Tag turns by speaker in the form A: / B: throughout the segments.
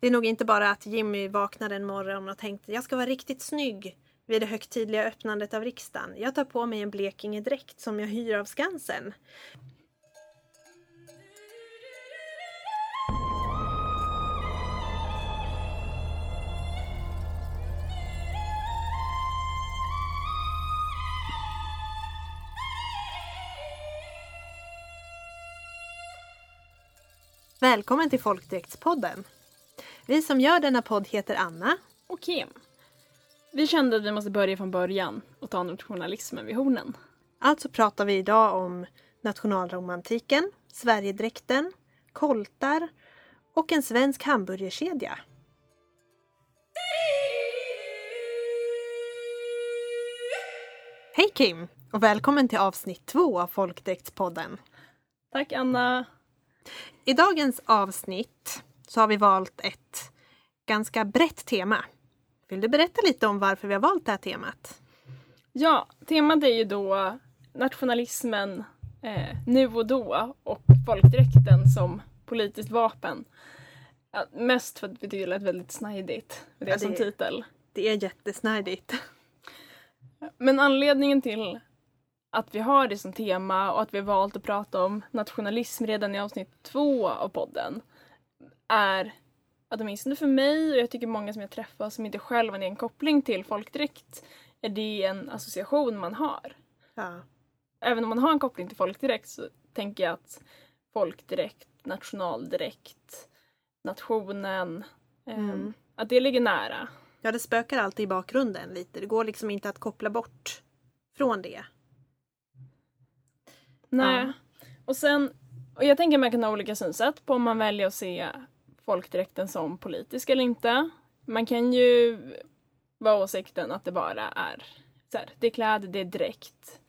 A: Det är nog inte bara att Jimmy vaknade en morgon och tänkte jag ska vara riktigt snygg vid det högtidliga öppnandet av riksdagen. Jag tar på mig en Blekingedräkt som jag hyr av Skansen. Välkommen till Folkdräktspodden. Vi som gör denna podd heter Anna.
B: Och Kim. Vi kände att vi måste börja från början och ta nationalismen vid hornen.
A: Alltså pratar vi idag om nationalromantiken, Sverigedräkten, koltar och en svensk hamburgerkedja. Hej Kim och välkommen till avsnitt två av Folkdräktspodden.
B: Tack Anna.
A: I dagens avsnitt så har vi valt ett ganska brett tema. Vill du berätta lite om varför vi har valt det här temat?
B: Ja, temat är ju då nationalismen eh, nu och då och folkdräkten som politiskt vapen. Ja, mest för att vi tycker det lät väldigt snajdigt med det,
A: Ja, det
B: som titel.
A: Det är jättesnajdigt.
B: Men anledningen till att vi har det som tema och att vi har valt att prata om nationalism redan i avsnitt två av podden är att åtminstone för mig och jag tycker många som jag träffar som inte själva har en koppling till folkdräkt är det en association man har.
A: Ja.
B: Även om man har en koppling till folkdräkt så tänker jag att folkdräkt, nationaldräkt, nationen, ehm,
A: Mm.
B: att det ligger nära.
A: ja, det spökar alltid i bakgrunden lite. Det går liksom inte att koppla bort från det.
B: Nej.
A: Ja.
B: Och sen, och jag tänker man kan ha olika synsätt på om man väljer att se folkdräkten som politisk eller inte. Man kan ju vara åsikten att det bara är så här, det är kläder, det är dräkt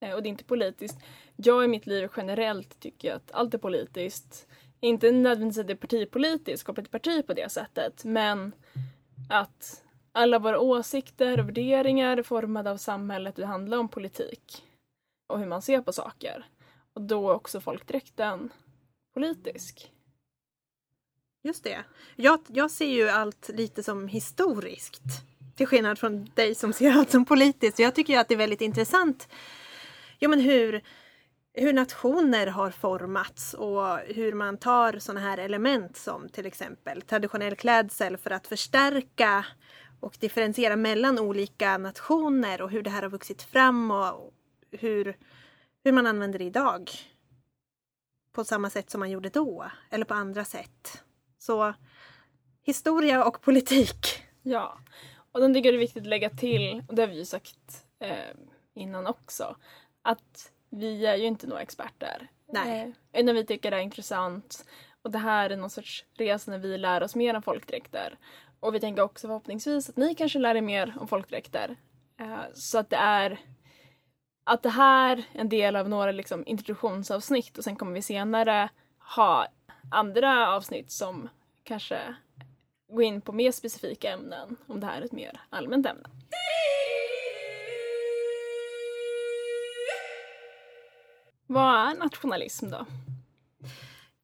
B: eh, och det är inte politiskt. Jag i mitt liv generellt tycker att allt är politiskt. Inte nödvändigtvis att det är partipolitiskt, kopplat till parti på det sättet, men att alla våra åsikter och värderingar är formade av samhället det handlar om politik och hur man ser på saker. Och då är också folkdräkten politisk.
A: Just det. Jag, jag ser ju allt lite som historiskt. Till skillnad från dig som ser allt som politiskt. Jag tycker ju att det är väldigt intressant ja, men hur, hur nationer har formats och hur man tar sådana här element som till exempel traditionell klädsel för att förstärka och differentiera mellan olika nationer och hur det här har vuxit fram och hur, hur man använder det idag. På samma sätt som man gjorde då, eller på andra sätt. Så historia och politik.
B: Ja. Och den tycker jag det är viktigt att lägga till, och det har vi ju sagt eh, innan också, att vi är ju inte några experter.
A: Nej.
B: Eh, utan vi tycker det är intressant. Och det här är någon sorts resa när vi lär oss mer om folkdräkter. Och vi tänker också förhoppningsvis att ni kanske lär er mer om folkdräkter. Eh, så att det är att det här är en del av några liksom, introduktionsavsnitt och sen kommer vi senare ha andra avsnitt som kanske gå in på mer specifika ämnen om det här är ett mer allmänt ämne. Vad är nationalism då?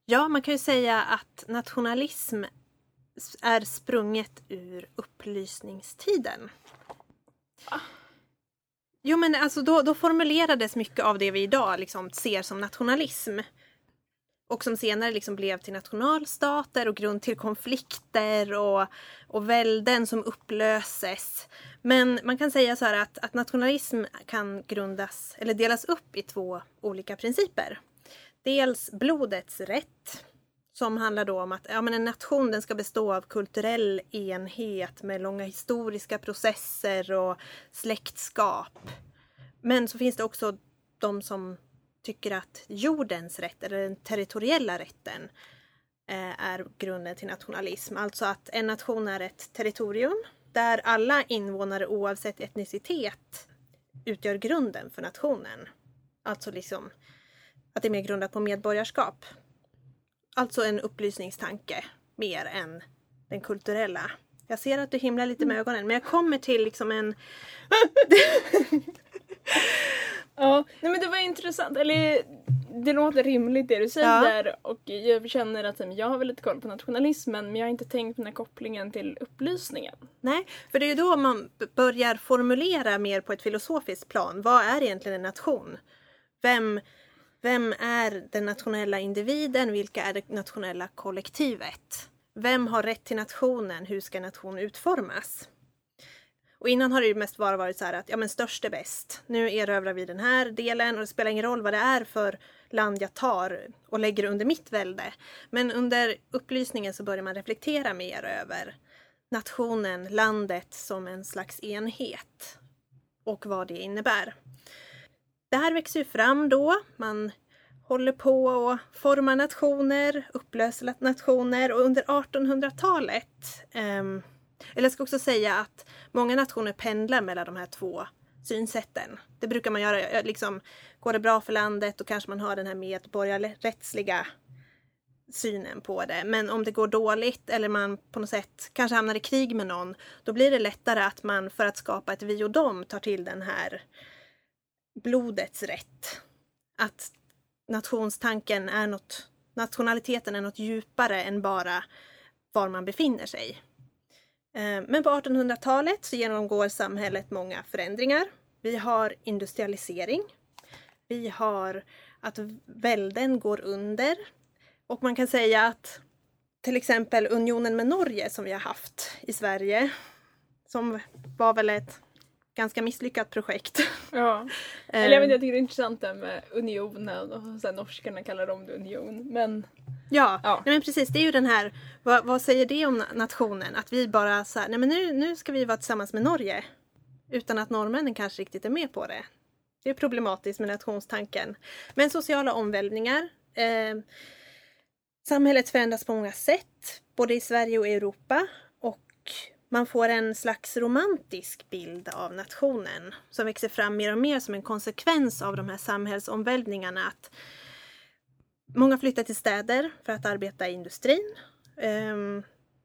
A: Ja, man kan ju säga att nationalism är sprunget ur upplysningstiden. Jo men alltså då, då formulerades mycket av det vi idag liksom ser som nationalism. Och som senare liksom blev till nationalstater och grund till konflikter och, och välden som upplöses. Men man kan säga så här att, att nationalism kan grundas eller delas upp i två olika principer. Dels blodets rätt som handlar då om att ja, men en nation den ska bestå av kulturell enhet med långa historiska processer och släktskap. Men så finns det också de som tycker att jordens rätt, eller den territoriella rätten, eh, är grunden till nationalism. Alltså att en nation är ett territorium där alla invånare oavsett etnicitet utgör grunden för nationen. Alltså liksom att det är mer grundat på medborgarskap. Alltså en upplysningstanke mer än den kulturella. Jag ser att du himlar lite med ögonen men jag kommer till liksom en...
B: Ja, nej men det var intressant. Eller det låter rimligt det du säger och jag känner att jag har väl lite koll på nationalismen men jag har inte tänkt på den här kopplingen till upplysningen.
A: Nej, för det är ju då man börjar formulera mer på ett filosofiskt plan. Vad är egentligen en nation? Vem, vem är den nationella individen? Vilka är det nationella kollektivet? Vem har rätt till nationen? Hur ska nationen utformas? Och innan har det ju mest bara varit så här att ja men störst är bäst. Nu erövrar vi den här delen och det spelar ingen roll vad det är för land jag tar och lägger under mitt välde. Men under upplysningen så börjar man reflektera mer över nationen, landet som en slags enhet och vad det innebär. Det här växer ju fram då. Man håller på och formar nationer, upplöser nationer och under 1800-talet ehm, eller jag ska också säga att många nationer pendlar mellan de här två synsätten. Det brukar man göra. Eh, liksom, går det bra för landet då kanske man har den här medborgarrättsliga synen på det. Men om det går dåligt eller man på något sätt kanske hamnar i krig med någon, då blir det lättare att man för att skapa ett vi och dem tar till den här blodets rätt. Att nationstanken är något, nationaliteten är något djupare än bara var man befinner sig. Eh, men på 1800-talet så genomgår samhället många förändringar. Vi har industrialisering. Vi har att välden går under. Och man kan säga att till exempel unionen med Norge som vi har haft i Sverige, som var väl ett ganska misslyckat projekt.
B: Ja. Eller jag, vet, jag tycker det är intressant det med unionen och sen norskarna kallar dem det union. Men
A: Ja,
B: Ja.
A: Nej, men precis. Det är ju den här, vad, vad säger det om na- nationen? Att vi bara så här, nej men nu, nu ska vi vara tillsammans med Norge. Utan att norrmännen kanske riktigt är med på det. Det är problematiskt med nationstanken. Men sociala omvälvningar. Eh, samhället förändras på många sätt, både i Sverige och i Europa. Och man får en slags romantisk bild av nationen som växer fram mer och mer som en konsekvens av de här samhällsomvälvningarna. Att Många flyttar till städer för att arbeta i industrin. Ehm,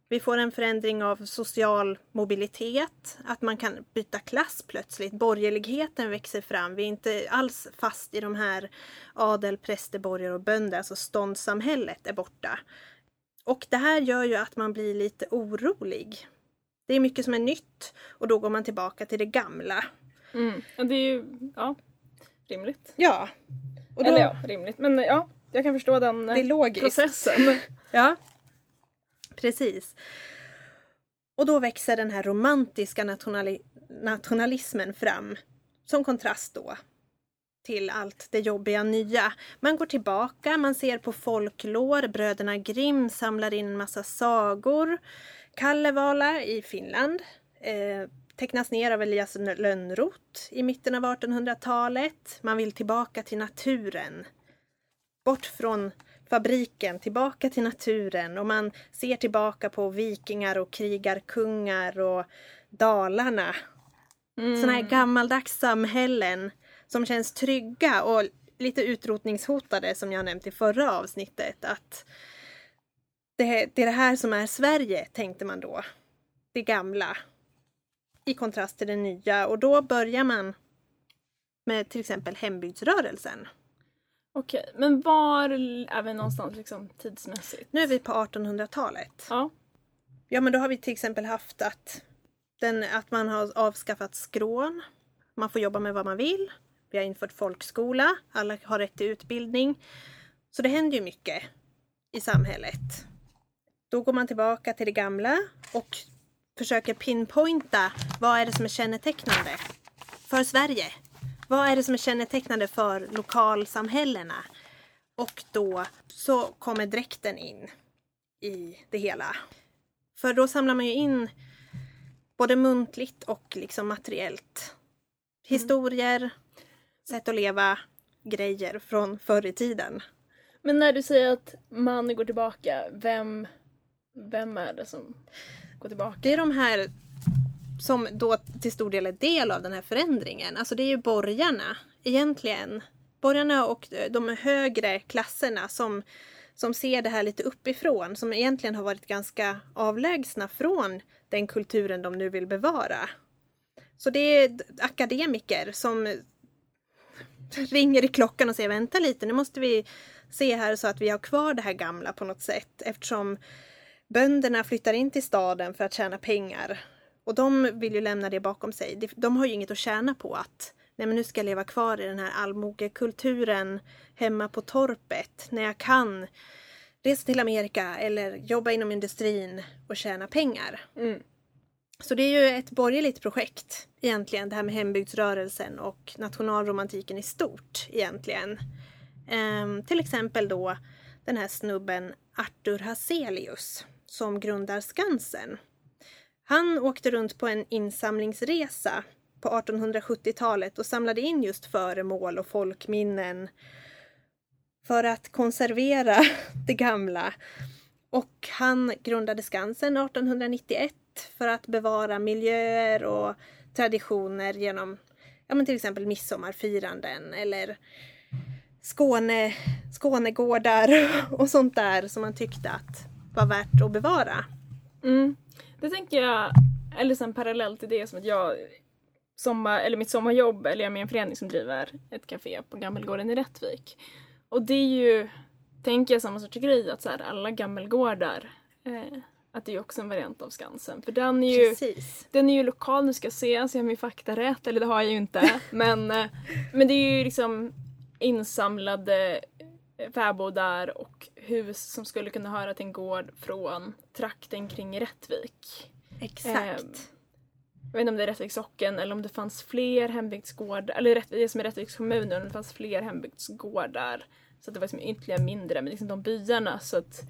A: vi får en förändring av social mobilitet, att man kan byta klass plötsligt. Borgerligheten växer fram. Vi är inte alls fast i de här adel, präster, borgare och bönder, alltså ståndssamhället är borta. Och det här gör ju att man blir lite orolig. Det är mycket som är nytt och då går man tillbaka till det gamla.
B: mm. och det är ju ja, rimligt.
A: Ja. Då,
B: Eller ja, rimligt. Men ja, jag kan förstå den
A: det är logiskt.
B: processen.
A: Ja, precis. Och då växer den här romantiska nationali- nationalismen fram som kontrast då till allt det jobbiga nya. Man går tillbaka, man ser på folklår, bröderna Grimm samlar in en massa sagor. Kalevala i Finland eh, tecknas ner av Elias Lönnroth i mitten av 1800-talet. Man vill tillbaka till naturen. Bort från fabriken, tillbaka till naturen och man ser tillbaka på vikingar och krigarkungar och Dalarna.
B: Mm.
A: Sådana här gammaldags samhällen som känns trygga och lite utrotningshotade som jag nämnt i förra avsnittet. Att det, det är det här som är Sverige, tänkte man då. Det gamla. I kontrast till det nya och då börjar man med till exempel hembygdsrörelsen.
B: Okej, men var är vi någonstans liksom tidsmässigt?
A: Nu är vi på 1800-talet.
B: Ja.
A: Ja men då har vi till exempel haft att, den, att man har avskaffat skrån. Man får jobba med vad man vill. Vi har infört folkskola. Alla har rätt till utbildning. Så det händer ju mycket i samhället. Då går man tillbaka till det gamla och försöker pinpointa vad är det som är kännetecknande för Sverige. Vad är det som är kännetecknande för lokalsamhällena? Och då så kommer dräkten in i det hela. För då samlar man ju in både muntligt och liksom materiellt. Historier, sätt att leva, grejer från förr i tiden.
B: Men när du säger att man går tillbaka, vem, vem är det som går tillbaka?
A: Det är de här som då till stor del är del av den här förändringen. Alltså det är ju borgarna egentligen. Borgarna och eh, de högre klasserna som, som ser det här lite uppifrån. Som egentligen har varit ganska avlägsna från den kulturen de nu vill bevara. Så det är akademiker som ringer i klockan och säger vänta lite, nu måste vi se här så att vi har kvar det här gamla på något sätt eftersom bönderna flyttar in till staden för att tjäna pengar. Och de vill ju lämna det bakom sig. De har ju inget att tjäna på att nej men nu ska jag leva kvar i den här allmogekulturen hemma på torpet när jag kan resa till Amerika eller jobba inom industrin och tjäna pengar.
B: Mm.
A: Så det är ju ett borgerligt projekt egentligen, det här med hembygdsrörelsen och nationalromantiken i stort egentligen. Ehm, till exempel då den här snubben Artur Hazelius som grundar Skansen. Han åkte runt på en insamlingsresa på 1870-talet och samlade in just föremål och folkminnen för att konservera det gamla. Och han grundade Skansen 1891 för att bevara miljöer och traditioner genom ja, men till exempel midsommarfiranden eller Skåne, Skånegårdar och sånt där som man tyckte att var värt att bevara.
B: Mm. Det tänker jag, eller sen parallellt till det som att jag sommar, eller mitt sommarjobb, eller jag är med i en förening som driver ett café på Gammelgården i Rättvik. Och det är ju, tänker jag, samma sorts grej att så här, alla gammelgårdar eh, att det är också en variant av Skansen. För den är ju,
A: Precis.
B: den är ju lokal, nu ska jag se så jag har min fakta rätt, eller det har jag ju inte. men, eh, men det är ju liksom insamlade eh, fäbodar och hus som skulle kunna höra till en gård från trakten kring Rättvik.
A: Exakt.
B: Ehm, Jag vet inte om det är Rättviks socken eller om det fanns fler hembygdsgårdar, eller det som är Rättviks kommun, om det fanns fler hembygdsgårdar. Så att det var liksom ytterligare mindre, men liksom de byarna. Så att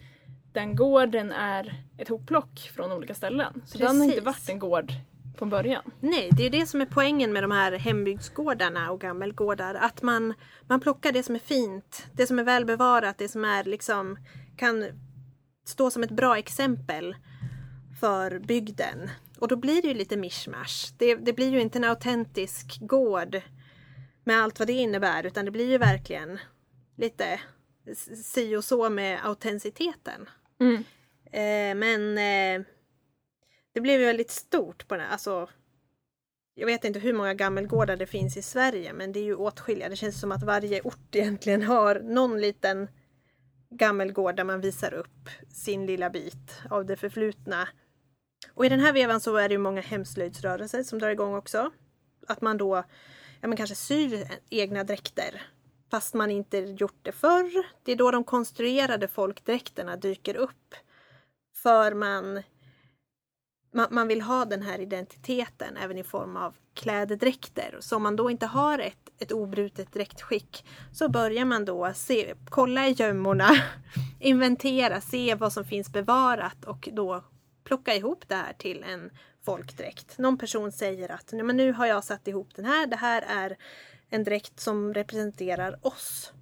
B: den gården är ett hopplock från olika ställen. Så den har inte
A: Precis.
B: varit en gård från början.
A: Nej, det är det som är poängen med de här hembygdsgårdarna och gammelgårdar. Att man, man plockar det som är fint, det som är välbevarat, det som är liksom kan stå som ett bra exempel för bygden. Och då blir det ju lite mischmasch. Det, det blir ju inte en autentisk gård med allt vad det innebär utan det blir ju verkligen lite si och så med autenticiteten.
B: Mm.
A: Eh, men eh, det blev ju väldigt stort på den här, alltså jag vet inte hur många gammelgårdar det finns i Sverige men det är ju åtskilliga. Det känns som att varje ort egentligen har någon liten gammelgård där man visar upp sin lilla bit av det förflutna. Och i den här vevan så är det ju många hemslöjdsrörelser som drar igång också. Att man då ja, men kanske syr egna dräkter fast man inte gjort det förr. Det är då de konstruerade folkdräkterna dyker upp. För man, man, man vill ha den här identiteten även i form av klädedräkter. Så om man då inte har ett, ett obrutet dräktskick så börjar man då se, kolla i gömmorna, inventera, se vad som finns bevarat och då plocka ihop det här till en folkdräkt. Någon person säger att "Nej, men nu har jag satt ihop den här, det här är en dräkt som representerar oss.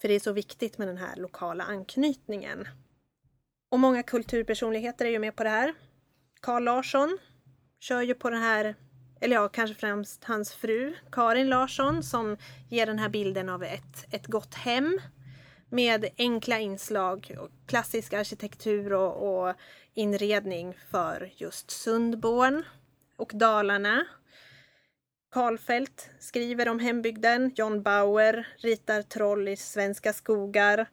A: För det är så viktigt med den här lokala anknytningen. Och många kulturpersonligheter är ju med på det här. Carl Larsson kör ju på den här, eller ja, kanske främst hans fru Karin Larsson som ger den här bilden av ett, ett gott hem med enkla inslag, och klassisk arkitektur och, och inredning för just Sundborn och Dalarna. Karlfeldt skriver om hembygden. John Bauer ritar troll i svenska skogar.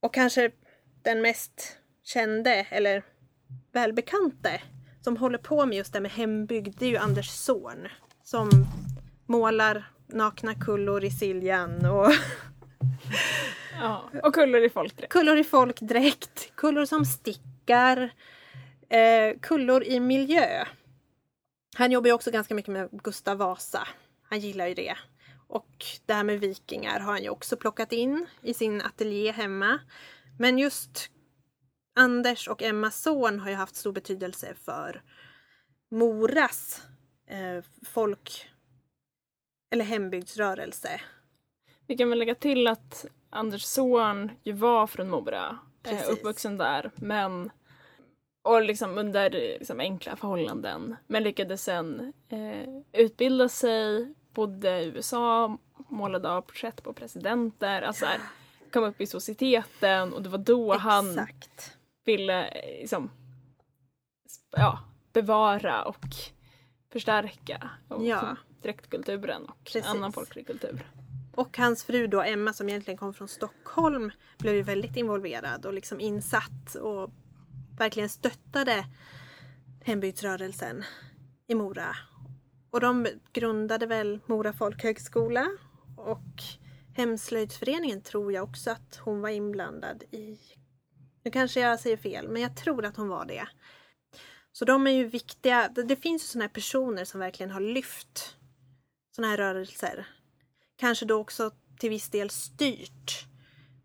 A: Och kanske den mest kände, eller välbekante, som håller på med just det med hembygd, det är ju Anders Zorn. Som målar nakna kullor i Siljan och
B: Ja. Och kullor i folkdräkt.
A: kullor i folkdräkt, kullor som stickar, eh, kullor i miljö. Han jobbar ju också ganska mycket med Gustav Vasa. Han gillar ju det. Och det här med vikingar har han ju också plockat in i sin ateljé hemma. Men just Anders och Emmas son har ju haft stor betydelse för Moras eh, folk eller hembygdsrörelse.
B: Vi kan väl lägga till att Anders son ju var från Mora, eh,
A: Precis.
B: uppvuxen där, men och liksom under liksom enkla förhållanden. Men lyckades sen eh, utbilda sig, bodde i USA, målade av porträtt på presidenter, alltså här, kom upp i societeten och det var då han
A: Exakt.
B: Ville eh, liksom, ja, bevara och förstärka och
A: Ja.
B: dräktkulturen och
A: Precis.
B: annan folklig kultur.
A: Och hans fru då, Emma, som egentligen kom från Stockholm, blev ju väldigt involverad och liksom insatt och verkligen stöttade hembygdsrörelsen i Mora. Och de grundade väl Mora folkhögskola och Hemslöjdsföreningen tror jag också att hon var inblandad i. Nu kanske jag säger fel, men jag tror att hon var det. Så de är ju viktiga. Det finns ju sådana här personer som verkligen har lyft sådana här rörelser. Kanske då också till viss del styrt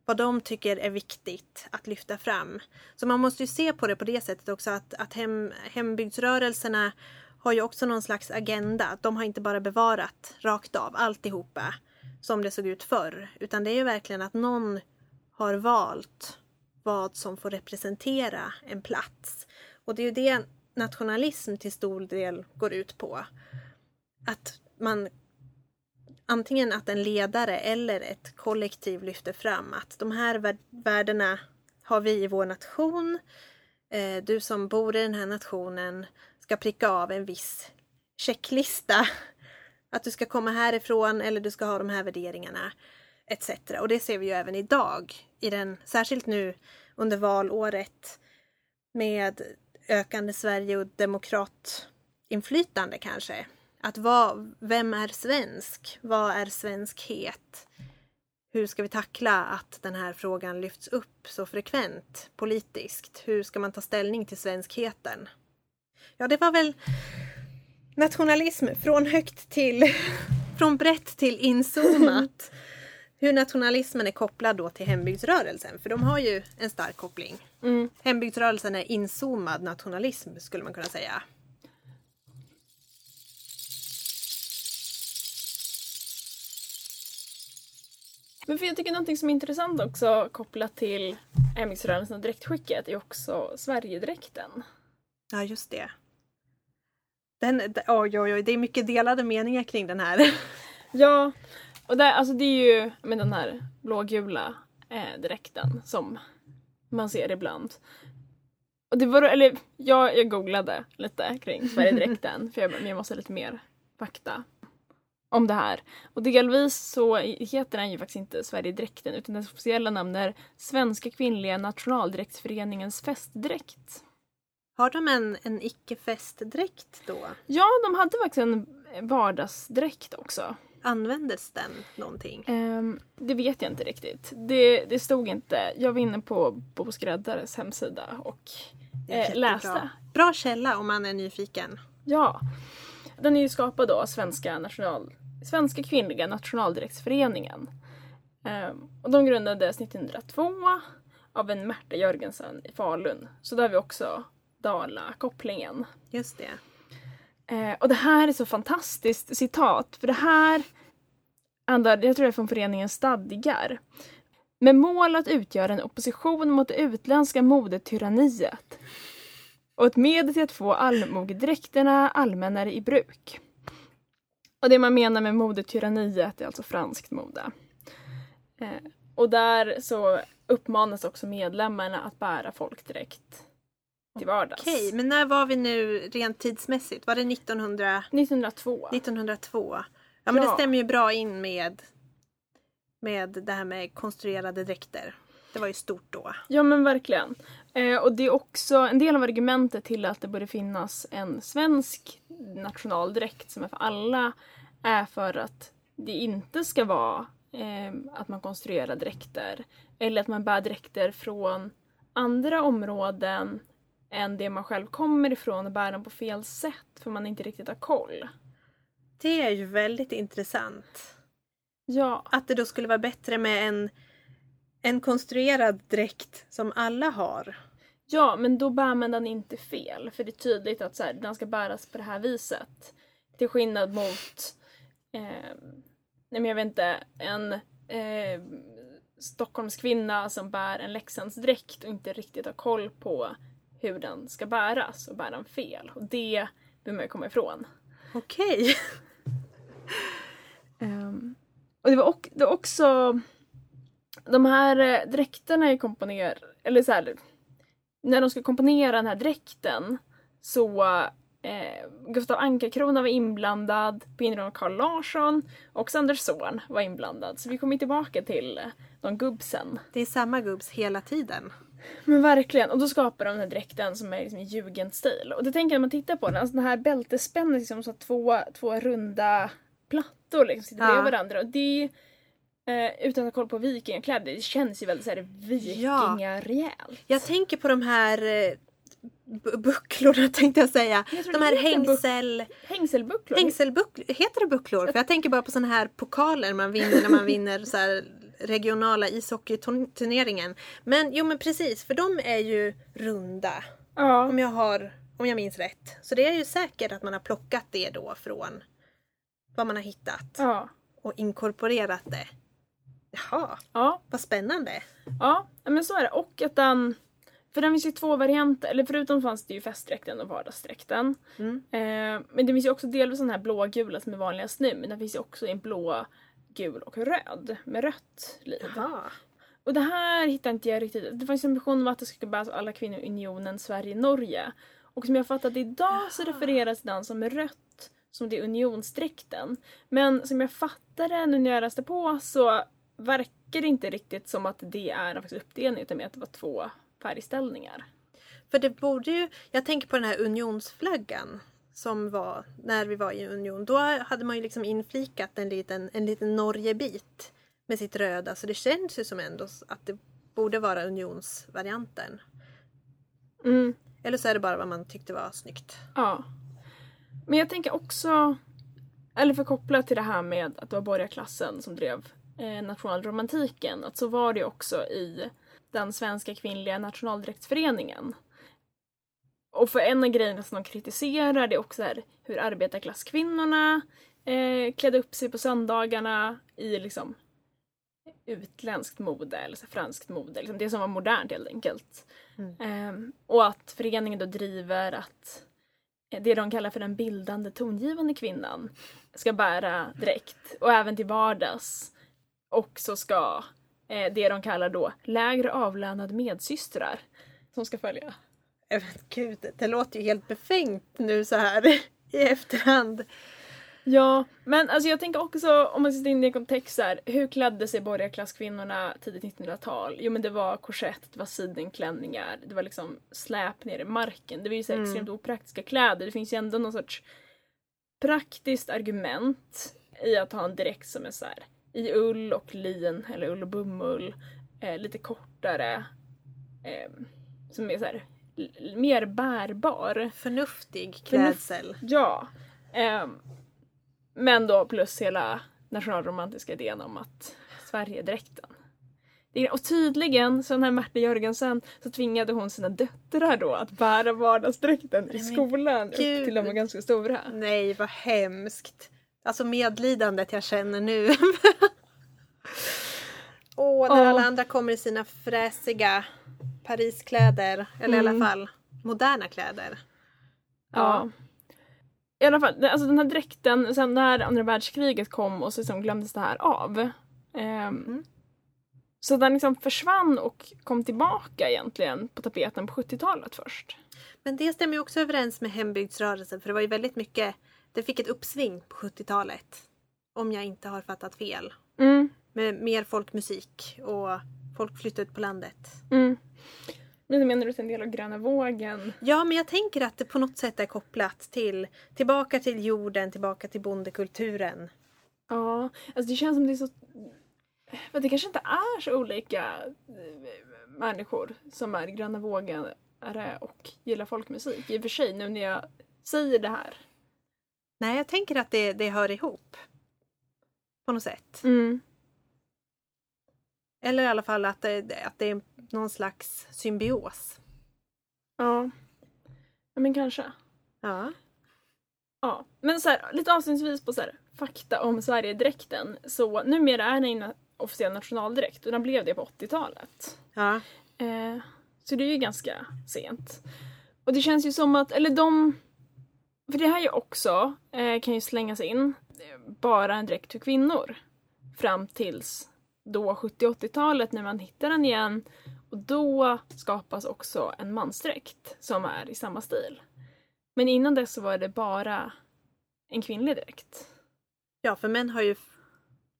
A: vad de tycker är viktigt att lyfta fram. Så man måste ju se på det på det sättet också att, att hem, hembygdsrörelserna har ju också någon slags agenda. De har inte bara bevarat rakt av alltihopa som det såg ut förr. Utan det är ju verkligen att någon har valt vad som får representera en plats. Och det är ju det nationalism till stor del går ut på. Att man antingen att en ledare eller ett kollektiv lyfter fram att de här värdena har vi i vår nation. Eh, du som bor i den här nationen ska pricka av en viss checklista. Att du ska komma härifrån eller du ska ha de här värderingarna etc. Och det ser vi ju även idag, i den, särskilt nu under valåret med ökande Sverige och demokratinflytande kanske. Att vad, vem är svensk? Vad är svenskhet? Hur ska vi tackla att den här frågan lyfts upp så frekvent politiskt? Hur ska man ta ställning till svenskheten? Ja, det var väl nationalism från högt till från brett till inzoomat. Hur nationalismen är kopplad då till hembygdsrörelsen, för de har ju en stark koppling.
B: Mm.
A: Hembygdsrörelsen är inzoomad nationalism skulle man kunna säga.
B: Men för jag tycker någonting som är intressant också kopplat till hembygdsrörelsen och dräktskicket är också Sverigedräkten.
A: Ja, just det. Den, oj, oj, oj, det är mycket delade meningar kring den här.
B: Ja, och där, alltså det är ju med den här blågula eh, dräkten som man ser ibland. Och det var, eller jag, jag googlade lite kring Sverigedräkten för jag, jag måste ha lite mer fakta om det här. Och delvis så heter den ju faktiskt inte Sverigedräkten utan dess officiella namn är Svenska kvinnliga nationaldräktsföreningens festdräkt.
A: Har de en, en icke-festdräkt då?
B: Ja, de hade faktiskt en vardagsdräkt också.
A: Användes den någonting?
B: Ehm, det vet jag inte riktigt. Det, det stod inte. Jag var inne på Bo Skräddares hemsida och eh, läste.
A: Bra källa om man är nyfiken.
B: Ja. Den är ju skapad då av Svenska, national, Svenska kvinnliga nationaldräktsföreningen. Ehm, och de grundades 1902 av en Märta Jörgensen i Falun. Så där har vi också Dala-kopplingen.
A: Just det.
B: Eh, och det här är så fantastiskt citat, för det här andra, jag tror det är från föreningens stadgar. Med mål att utgöra en opposition mot det utländska modetyranniet och ett medel till att få allmogedräkterna allmännare i bruk. Och det man menar med modetyranniet är alltså franskt mode. Eh, och där så uppmanas också medlemmarna att bära folkdräkt till vardags.
A: Okej, men när var vi nu rent tidsmässigt? Var det 1900,
B: 1902.
A: 1902? Ja, men det stämmer ju bra in med, med det här med konstruerade dräkter. Det var ju stort då.
B: Ja men verkligen. Eh, och det är också en del av argumentet till att det borde finnas en svensk nationaldräkt som är för alla är för att det inte ska vara eh, att man konstruerar dräkter eller att man bär dräkter från andra områden än det man själv kommer ifrån och bär dem på fel sätt för man inte riktigt har koll.
A: Det är ju väldigt intressant.
B: Ja,
A: Att det då skulle vara bättre med en, en konstruerad dräkt som alla har.
B: Ja, men då bär man den inte fel. För det är tydligt att så här, den ska bäras på det här viset. Till skillnad mot, eh, nej men jag vet inte, en eh, Stockholmskvinna som bär en Leksandsdräkt och inte riktigt har koll på hur den ska bäras och bär den fel. Och det vill man ju komma ifrån.
A: Okej.
B: Ehm, och det var, och, det var också... De här eh, dräkterna är komponer... Eller så här, när de ska komponera den här dräkten så Eh, Gustav Anka-Krona var inblandad, på inrådan av Carl Larsson och Sanders son var inblandad. Så vi kommer tillbaka till de gubbsen.
A: Det är samma gubbs hela tiden.
B: Men verkligen, och då skapar de den här dräkten som är liksom i jugendstil. Och det tänker jag när man tittar på den, alltså den här bältesspännet liksom så två, två runda plattor liksom sitter
A: Ja.
B: bredvid varandra. Och det, eh, utan att ha koll på vikingakläder, det känns ju väldigt såhär vikingarejält.
A: Jag tänker på de här eh, bu- bucklorna tänkte jag säga.
B: Jag
A: De här hängsel...
B: Hängselbucklor.
A: Hängselbucklor, heter det bucklor? För jag tänker bara på såna här pokaler man vinner när man vinner så här regionala ishockeyturneringen. Men jo men precis, för de är ju runda.
B: ja.
A: Om jag, har, om jag minns rätt. Så det är ju säkert att man har plockat det då från vad man har hittat
B: ja.
A: och inkorporerat det. Jaha,
B: Ja.
A: vad spännande.
B: Ja, men så är det. Och att den... För den finns ju två varianter, eller förutom fanns det ju festdräkten och vardagsdräkten.
A: Mm.
B: Eh, men det finns ju också delvis den här blågula som är vanligast nu, men den finns ju också i blå, gul och röd med rött liv.
A: Jaha.
B: Och det här hittar inte jag riktigt. Det fanns en vision om att det skulle bäras av alla kvinnor i unionen Sverige-Norge. Och som jag fattat idag så refereras den som rött som det är unionsdräkten. Men som jag fattar det nu när jag läste på så verkar det inte riktigt som att det är en uppdelning utan mer att det var två färgställningar.
A: För det borde ju, jag tänker på den här unionsflaggan som var när vi var i union. Då hade man ju liksom inflikat en liten, en liten Norgebit med sitt röda. Så det känns ju som ändå att det borde vara unionsvarianten.
B: Mm.
A: Eller så är det bara vad man tyckte var snyggt.
B: Ja. Men jag tänker också, eller för kopplat till det här med att det var borgarklassen som drev eh, nationalromantiken, att så var det också i den svenska kvinnliga nationaldräktsföreningen. Och för en av grejerna som de kritiserar det är också här, hur arbetarklasskvinnorna eh, klädde upp sig på söndagarna i liksom utländskt mode eller så franskt mode, liksom det som var modernt helt enkelt. Ehm, och att föreningen då driver att det de kallar för den bildande tongivande kvinnan ska bära dräkt och även till vardags också ska eh, det de kallar då lägre avlönade medsystrar som ska följa.
A: Eh, gud, det låter ju helt befängt nu så här i efterhand.
B: Ja, men alltså jag tänker också om man sätter in det i kontext här, hur klädde sig borgarklasskvinnorna tidigt 1900-tal? Jo men det var korsett, det var sidenklänningar, det var liksom släp ner i marken. Det var ju så
A: Mm.
B: extremt opraktiska kläder. Det finns ju ändå någon sorts praktiskt argument i att ha en dräkt som är så här i ull och lin eller ull och bomull, eh, lite kortare, eh, som är så här mer bärbar.
A: Förnuftig klädsel.
B: Ja. ehm, men då plus hela nationalromantiska idén om att Sverigedräkten. Och tydligen, så den här Märta Jörgensen, så tvingade hon sina döttrar då att bära vardagsdräkten i skolan upp till de var ganska stora.
A: Nej, vad hemskt. Alltså medlidandet jag känner nu. Åh, när
B: Ja.
A: alla andra kommer i sina fräsiga Pariskläder. Eller i
B: Mm.
A: alla fall moderna kläder.
B: Ja. I alla fall, alltså den här dräkten, sen när andra världskriget kom och så liksom glömdes det här av. Ehm,
A: Mm.
B: Så den liksom försvann och kom tillbaka egentligen på tapeten på 70-talet först.
A: Men det stämmer ju också överens med hembygdsrörelsen för det var ju väldigt mycket, det fick ett uppsving på 70-talet. Om jag inte har fattat fel.
B: Mm,
A: Med mer folkmusik och folk flyttade ut på landet.
B: mm. Men menar du att en del av gröna vågen?
A: Ja, men jag tänker att det på något sätt är kopplat till tillbaka till jorden, tillbaka till bondekulturen.
B: Ja, alltså det känns som det är så... För det kanske inte är så olika eh, människor som är gröna vågare och gillar folkmusik. I och för sig, nu när jag säger det här.
A: Nej, jag tänker att det, det hör ihop. På något sätt.
B: Mm.
A: Eller i alla fall att det, att det är någon slags symbios.
B: Ja. ja, men kanske.
A: Ja.
B: Ja, men så här, lite avslutningsvis på så här, fakta om Sverigedräkten. Så numera är den en officiell nationaldräkt och den blev det på 80-talet.
A: Ja.
B: Eh, så det är ju ganska sent. Och det känns ju som att, eller de... För det här är ju också, eh, kan ju slängas in, eh, bara en dräkt för kvinnor. Fram tills då 70-80-talet när man hittar den igen. Och då skapas också en mansdräkt som är i samma stil. Men innan dess så var det bara en kvinnlig dräkt.
A: Ja, för män har ju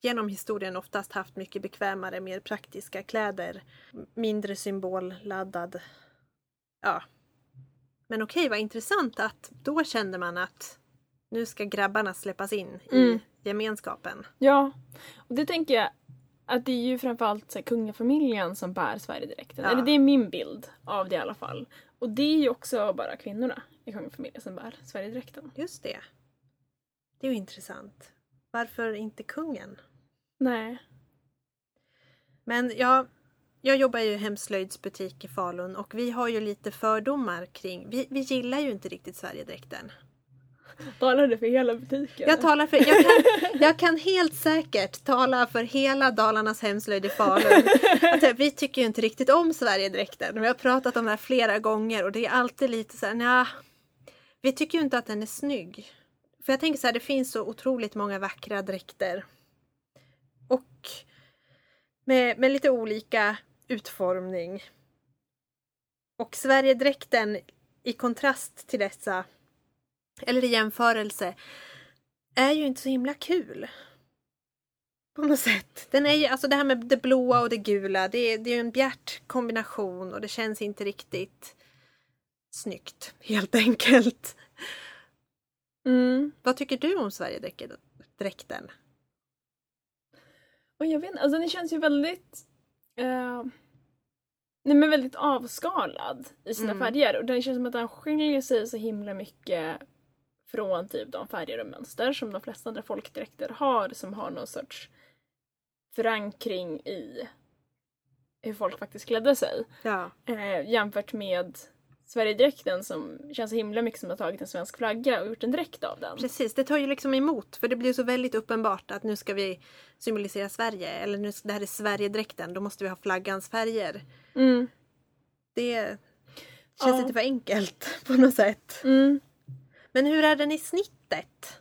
A: genom historien oftast haft mycket bekvämare, mer praktiska kläder. Mindre symbolladdad. Ja. Men okej, vad intressant att då kände man att nu ska grabbarna släppas in i
B: Mm.
A: gemenskapen.
B: Ja, och det tänker jag att det är ju framförallt så här, kungafamiljen som bär Sverigedräkten.
A: Ja.
B: Eller det är min bild av det i alla fall. Och det är ju också bara kvinnorna i kungafamiljen som bär Sverigedräkten.
A: Just det. Det är ju intressant. Varför inte kungen?
B: Nej.
A: Men ja, jag jobbar ju i hemslöjdsbutik i Falun och vi har ju lite fördomar kring, vi, vi gillar ju inte riktigt Sverigedräkten.
B: Talar du för hela butiken?
A: Jag, talar för, jag, kan, jag kan helt säkert tala för hela Dalarnas hemslöjd i Falun. Att vi tycker ju inte riktigt om Sverigedräkten. Vi har pratat om det här flera gånger och det är alltid lite så här, nja, vi tycker ju inte att den är snygg. För jag tänker så här, det finns så otroligt många vackra dräkter. Och med, med lite olika utformning. Och Sverigedräkten i kontrast till dessa, eller i jämförelse, är ju inte så himla kul. På något sätt. Den är ju, alltså det här med det blåa och det gula, det är, det är en bjärt kombination och det känns inte riktigt snyggt, helt enkelt.
B: Mm.
A: Vad tycker du om Sverigedräkten?
B: Och jag vet inte, alltså den känns ju väldigt... Eh, nej men väldigt avskalad i sina
A: Mm.
B: färger. Och den känns som att den skiljer sig så himla mycket från typ de färger och mönster som de flesta andra folkdräkter har som har någon sorts förankring i hur folk faktiskt klädde sig.
A: Ja.
B: Eh, jämfört med Sverigedräkten som känns så himla mycket som att ha tagit en svensk flagga och gjort en dräkt av den.
A: Precis, det tar ju liksom emot för det blir så väldigt uppenbart att nu ska vi symbolisera Sverige eller nu, det här är Sverigedräkten, då måste vi ha flaggans färger.
B: Mm.
A: Det känns
B: Ja.
A: lite för enkelt på något sätt.
B: Mm.
A: Men hur är den i snittet?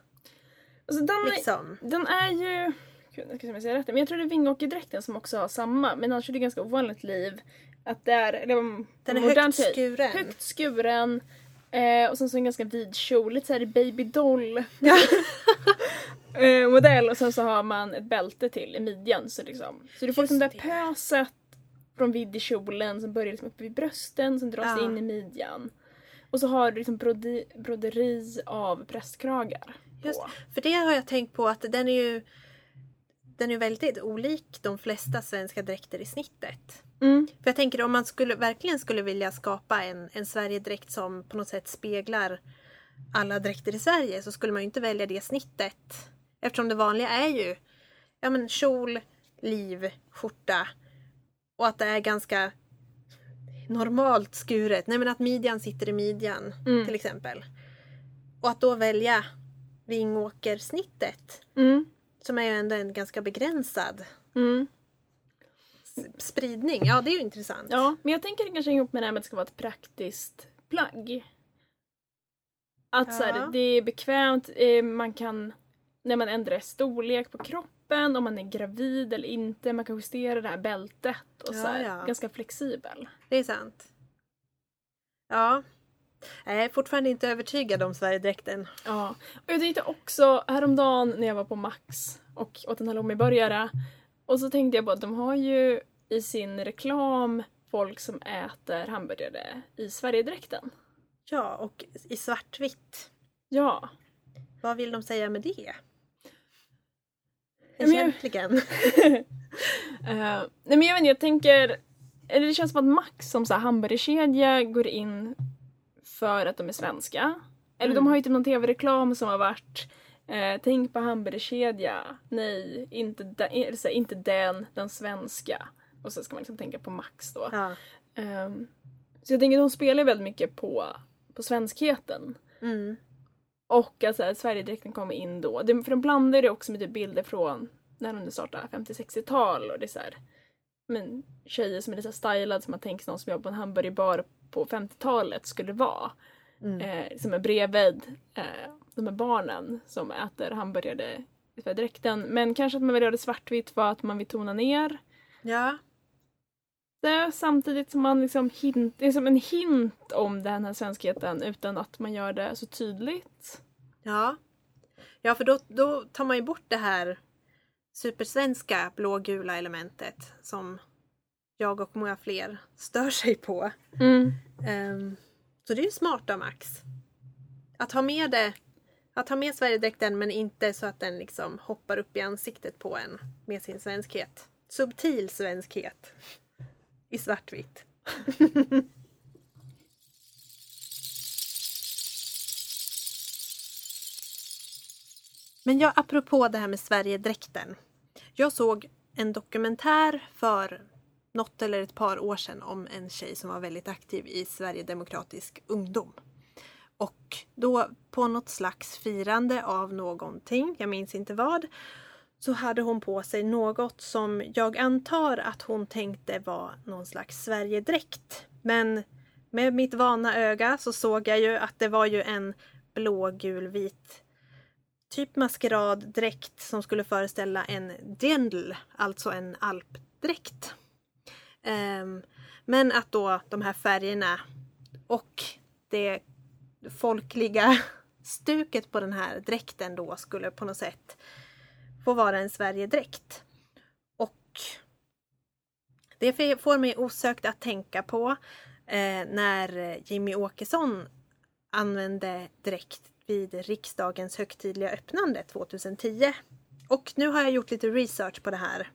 B: Alltså den, är-
A: Liksom?
B: Den är ju... Gud, jag ska se om jag säger rätt. Men jag tror det är Vingåkerdräkten som också har samma. Men annars är det ganska ovanligt liv. Att det är... Eller, om-
A: Den är högt
B: tid.
A: skuren.
B: Högt skuren. Eh, och sen så en ganska vid kjol. Lite såhär babydoll
A: Ja.
B: eh, modell. Och sen så har man ett bälte till i midjan. Så, liksom. så du får liksom det där pöset från vidd i kjolen som börjar liksom uppe vid brösten. Sen dras
A: Ja.
B: in i midjan. Och så har du liksom brodi, broderi av prästkragar.
A: Just
B: på.
A: För det har jag tänkt på att den är ju den är väldigt olik de flesta svenska dräkter i snittet.
B: Mm.
A: För jag tänker om man skulle, verkligen skulle vilja skapa en, en Sverigedräkt som på något sätt speglar alla dräkter i Sverige så skulle man ju inte välja det snittet. Eftersom det vanliga är ju ja, men kjol, liv, skjorta och att det är ganska normalt skuret. Nej men att midjan sitter i midjan
B: Mm.
A: till exempel. Och att då välja Vingåkersnittet
B: Mm.
A: som är ju ändå en ganska begränsad
B: Mm.
A: spridning. Ja, det är ju intressant.
B: Ja, men jag tänker kanske ihop med det här med att det ska vara ett praktiskt plagg. Att så
A: Ja.
B: här, det är bekvämt, eh, man kan när man ändrar storlek på kroppen, om man är gravid eller inte, man kan justera det här bältet och
A: Ja,
B: så här,
A: ja.
B: ganska flexibel.
A: Det är sant. Ja. Jag är fortfarande inte övertygad om Sverigedräkten.
B: Ja, och jag tänkte också häromdagen när jag var på Max och åt en halloumiburgare och så tänkte jag på att de har ju i sin reklam folk som äter hamburgare i Sverigedräkten.
A: Ja, och i svartvitt.
B: Ja,
A: Vad vill de säga med det? Egentligen.
B: Eh, nej men jag vet inte, jag tänker... Eller det känns som att Max som så här hamburgerkedja går in för att de är svenska. Eller
A: Mm.
B: de har ju typ någon tv-reklam som har varit eh, Tänk på hamburgerkedja. Nej, inte, eller så här, inte den, den svenska. Och så ska man liksom tänka på Max då.
A: Ja.
B: Ehm, så jag tänker att de spelar väldigt mycket på, på svenskheten.
A: Mm.
B: Och att så här, Sverigedräkten kommer in då. Det, för de blandar det också med typ bilder från när de startade 50-60-tal och det är så här, men, tjejer som är lite så här stylad som man tänker någon som jobbar på en hamburgerbar på 50-talet skulle vara.
A: Mm.
B: Eh, som är bredvid eh, de här barnen som äter hamburgare i Sverigedräkten. Men kanske att man vill göra det svartvitt för att man vill tona ner.
A: Ja.
B: Samtidigt som man liksom hint, det är som en hint om den här svenskheten utan att man gör det så tydligt.
A: Ja. Ja, för då, då tar man ju bort det här supersvenska blågula elementet som jag och många fler stör sig på.
B: Mm.
A: Ehm, så det är ju smart av Max. Att ha med det att ha med Sverigedräkten men inte så att den liksom hoppar upp i ansiktet på en med sin svenskhet. Subtil svenskhet. I svartvitt. men ja, apropå det här med Sverigedräkten. Jag såg en dokumentär för något eller ett par år sedan om en tjej som var väldigt aktiv i Sverigedemokratisk ungdom. Och då på något slags firande av någonting, jag minns inte vad, så hade hon på sig något som jag antar att hon tänkte var någon slags Sverigedräkt. Men med mitt vana öga så såg jag ju att det var ju en blågulvit typ maskeraddräkt som skulle föreställa en dendl, alltså en alpdräkt. Um, men att då de här färgerna och det folkliga stuket på den här dräkten då skulle på något sätt få vara en Sverigedräkt. Och det får mig osökt att tänka på eh, när Jimmy Åkesson använde dräkt vid riksdagens högtidliga öppnande 2010. Och nu har jag gjort lite research på det här.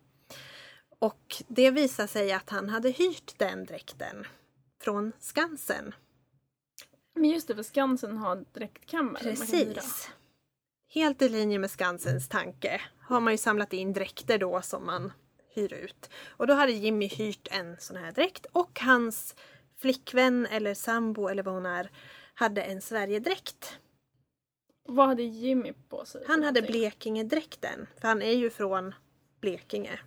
A: Och det visar sig att han hade hyrt den dräkten från Skansen.
B: Men just det, för Skansen har dräktkammare.
A: Precis. Helt i linje med Skansens tanke har man ju samlat in dräkter då som man hyr ut. Och då hade Jimmy hyrt en sån här dräkt och hans flickvän eller sambo eller vad hon är hade en Sverigedräkt.
B: Vad hade Jimmy på sig?
A: Han hade Blekingedräkten, för han är ju från Blekinge.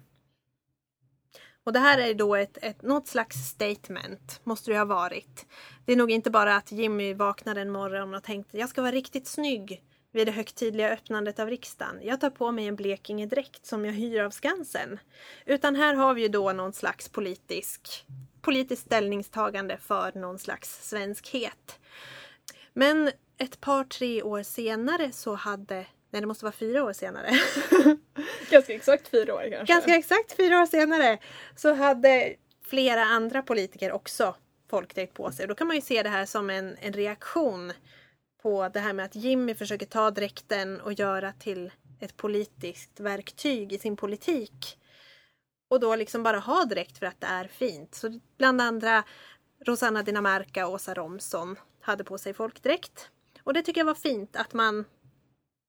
A: Och det här är då ett, ett, något slags statement, måste det ha varit. Det är nog inte bara att Jimmy vaknade en morgon och tänkte jag ska vara riktigt snygg vid det högtidliga öppnandet av riksdagen. Jag tar på mig en Blekingedräkt som jag hyr av Skansen. Utan här har vi ju då någon slags politisk, politiskt ställningstagande för någon slags svenskhet. Men ett par, tre år senare så hade Nej, det måste vara fyra år senare.
B: Ganska exakt fyra år kanske.
A: Ganska exakt fyra år senare så hade flera andra politiker också folkdräkt på sig. Då kan man ju se det här som en, en reaktion på det här med att Jimmy försöker ta dräkten och göra till ett politiskt verktyg i sin politik. Och då liksom bara ha dräkt för att det är fint. Så bland andra Rosanna Dinamarca och Åsa Romson hade på sig folkdräkt. Och det tycker jag var fint att man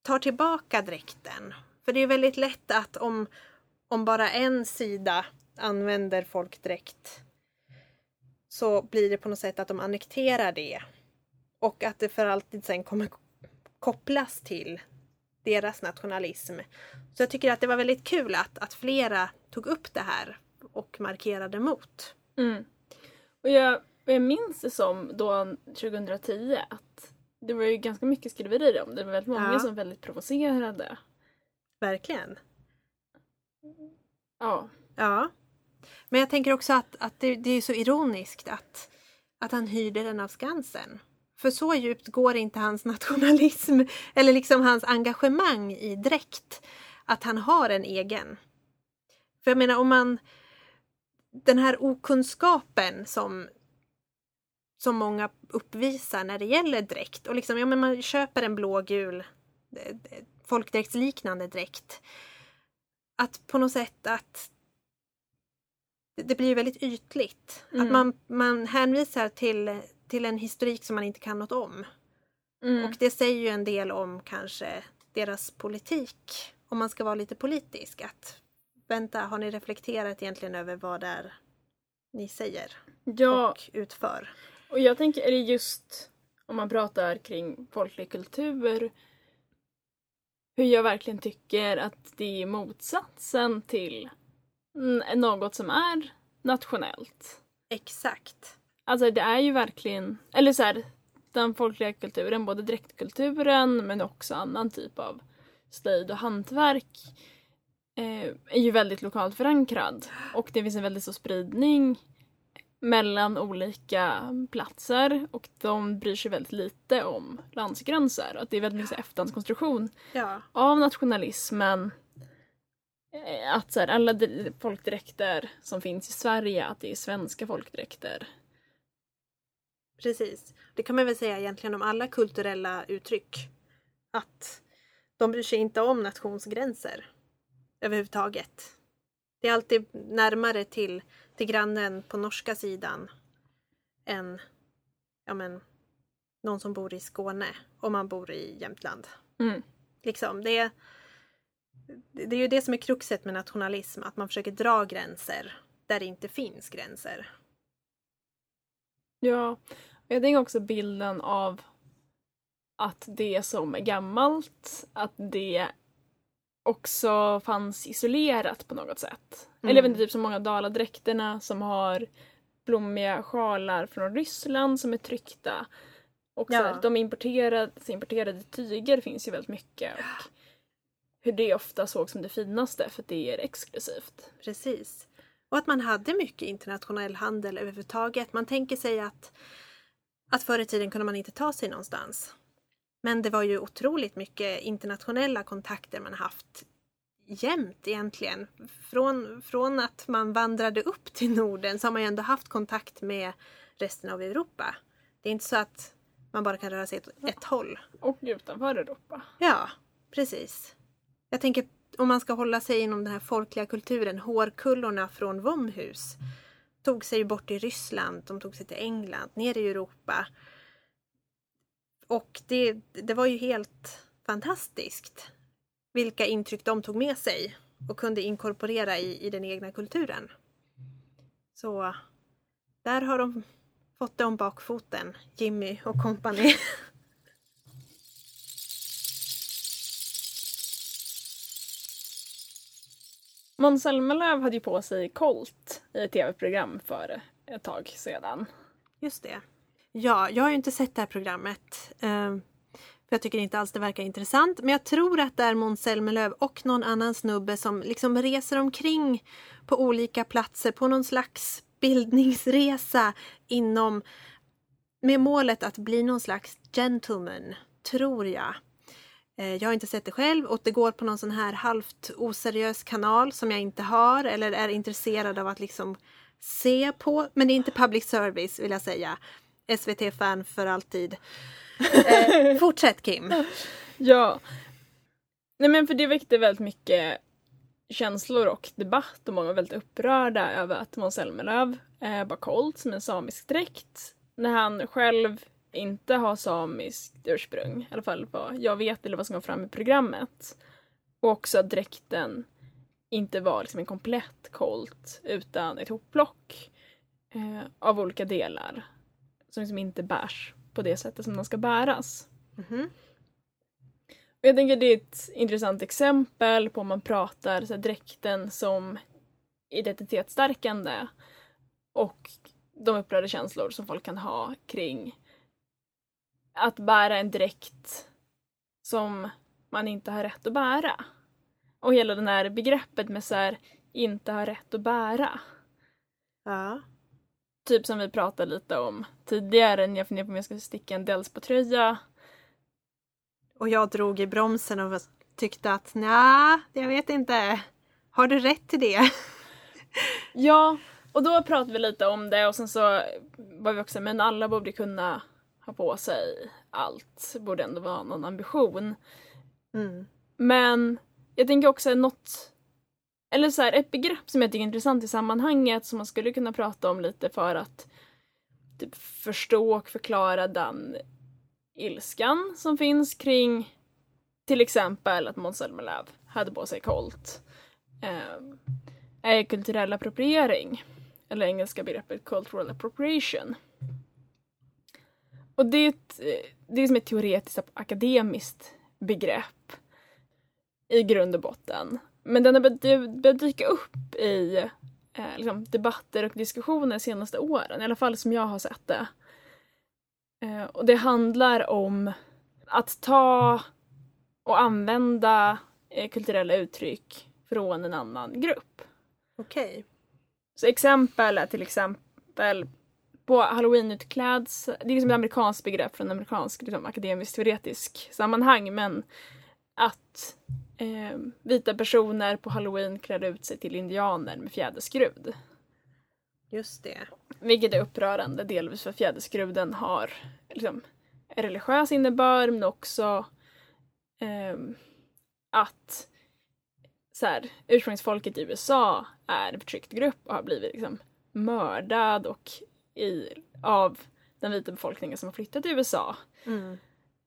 A: tar tillbaka dräkten. För det är väldigt lätt att om, om bara en sida använder folkdräkt så blir det på något sätt att de annekterar det. Och att det för alltid sen kommer kopplas till deras nationalism. Så jag tycker att det var väldigt kul att, att flera tog upp det här och markerade mot.
B: Mm. Och jag, jag minns det som då 2010 att det var ju ganska mycket skriverier om det. Det var väldigt många ja. som var väldigt provocerade.
A: Verkligen.
B: Ja.
A: Ja. Men jag tänker också att, att det, det är så ironiskt att, att han hyrde den av Skansen. För så djupt går inte hans nationalism eller liksom hans engagemang i dräkt att han har en egen. För jag menar om man den här okunskapen som som många uppvisar när det gäller dräkt. Och liksom, ja, men man köper en blågul eh, folkdräktsliknande dräkt. Att på något sätt att det blir väldigt ytligt. Mm. Att man, man hänvisar till, till en historik som man inte kan något om. Mm. Och det säger ju en del om kanske deras politik. Om man ska vara lite politisk. Att vänta, har ni reflekterat egentligen över vad det är ni säger
B: ja.
A: och utför?
B: Och jag tänker, är det just om man pratar kring folklig kultur hur jag verkligen tycker att det är motsatsen till något som är nationellt.
A: Exakt.
B: Alltså det är ju verkligen, eller så här, den folkliga kulturen, både dräktkulturen men också annan typ av slöjd och hantverk eh, är ju väldigt lokalt förankrad. Och det finns en väldigt stor spridning mellan olika platser och de bryr sig väldigt lite om landsgränser. Att det är väldigt mycket efterhandskonstruktion
A: Ja.
B: av nationalismen. Eh, Att så här, alla folkdräkter som finns i Sverige, att det är svenska folkdräkter.
A: Precis. Det kan man väl säga egentligen om alla kulturella uttryck. Att de bryr sig inte om nationsgränser överhuvudtaget. Det är alltid närmare till, till grannen på norska sidan än ja, men, någon som bor i Skåne om man bor i Jämtland.
B: Mm.
A: Liksom, det, är, det är ju det som är kruxet med nationalism, att man försöker dra gränser där det inte finns gränser.
B: Ja, jag tänker också bilden av att det som är gammalt, att det också fanns isolerat på något sätt. Eller jag vet inte, typ som många daladräkterna som har blommiga sjalar från Ryssland som är tryckta. Och så
A: Ja.
B: här, de importerade, importerade tyger finns ju väldigt mycket. Och hur det ofta sågs som det finaste för det är exklusivt.
A: Precis. Och att man hade mycket internationell handel överhuvudtaget. Man tänker sig att, att förr i tiden kunde man inte ta sig någonstans. Men det var ju otroligt mycket internationella kontakter man haft jämt egentligen. Från, från att man vandrade upp till Norden så har man ju ändå haft kontakt med resten av Europa. Det är inte så att man bara kan röra sig åt ett håll.
B: Och utanför Europa.
A: Ja, precis. Jag tänker om man ska hålla sig inom den här folkliga kulturen, hårkullorna från Vomhus tog sig bort i Ryssland, de tog sig till England, ner i Europa. Och det, det var ju helt fantastiskt vilka intryck de tog med sig och kunde inkorporera i, i den egna kulturen. Så där har de fått det om bakfoten, Jimmy och kompani.
B: Måns Zelmerlöw hade ju på sig Colt i ett tv-program för ett tag sedan.
A: Just det. Ja, jag har ju inte sett det här programmet. Ehm, för jag tycker inte alls det verkar intressant. Men jag tror att det är Måns Zelmerlöw och någon annan snubbe som liksom reser omkring på olika platser på någon slags bildningsresa inom med målet att bli någon slags gentleman, tror jag. Eh, Jag har inte sett det själv och det går på någon sån här halvt oseriös kanal som jag inte har eller är intresserad av att liksom se på. Men det är inte public service vill jag säga. SVT-fan för alltid. Eh, fortsätt Kim.
B: Ja. Nej men för det väckte väldigt mycket känslor och debatt och många var väldigt upprörda över att Måns Zelmerlöw eh, bar Colt som en samisk dräkt när han själv inte har samiskt ursprung. I alla fall vad jag vet eller vad som kom fram i programmet. Och också att dräkten inte var liksom en komplett Colt utan ett hopplock eh, av olika delar som liksom inte bärs på det sättet som de ska bäras.
A: Mhm.
B: Och Jag tänker det är ett intressant exempel på om man pratar så här, dräkten som identitetsstärkande och de upprörda känslor som folk kan ha kring att bära en dräkt som man inte har rätt att bära. Och hela det här begreppet med så här, inte ha rätt att bära.
A: Ja.
B: Typ som vi pratade lite om tidigare när jag funderade på om jag skulle sticka en Delsbo-tröja
A: Och jag drog i bromsen och tyckte att nja, jag vet inte. Har du rätt till det?
B: Ja, och då pratade vi lite om det och sen så var vi också men alla borde kunna ha på sig allt. Borde ändå vara någon ambition.
A: Mm.
B: Men jag tänker också något eller så här, ett begrepp som jag tycker är intressant i sammanhanget som man skulle kunna prata om lite för att typ, förstå och förklara den ilskan som finns kring till exempel att Måns Zelmerlöw hade på sig Colt. Eh, är kulturell appropriering. Eller engelska begreppet cultural appropriation. Och det är, ett, eh, det är som ett teoretiskt akademiskt begrepp i grund och botten. Men den har börjat dyka upp i eh, liksom, debatter och diskussioner de senaste åren, i alla fall som jag har sett det. Eh, och det handlar om att ta och använda eh, kulturella uttryck från en annan grupp.
A: Okej.
B: Så exempel är till exempel på halloween utkläds, det är liksom ett amerikanskt begrepp från amerikansk liksom, akademisk teoretisk sammanhang men att eh, vita personer på halloween klär ut sig till indianer med fjäderskrud.
A: Just det.
B: Vilket är upprörande, delvis för fjäderskruden har liksom, religiös innebörd men också eh, att så här, ursprungsfolket i USA är en förtryckt grupp och har blivit liksom, mördad och i, av den vita befolkningen som har flyttat till USA.
A: Mm.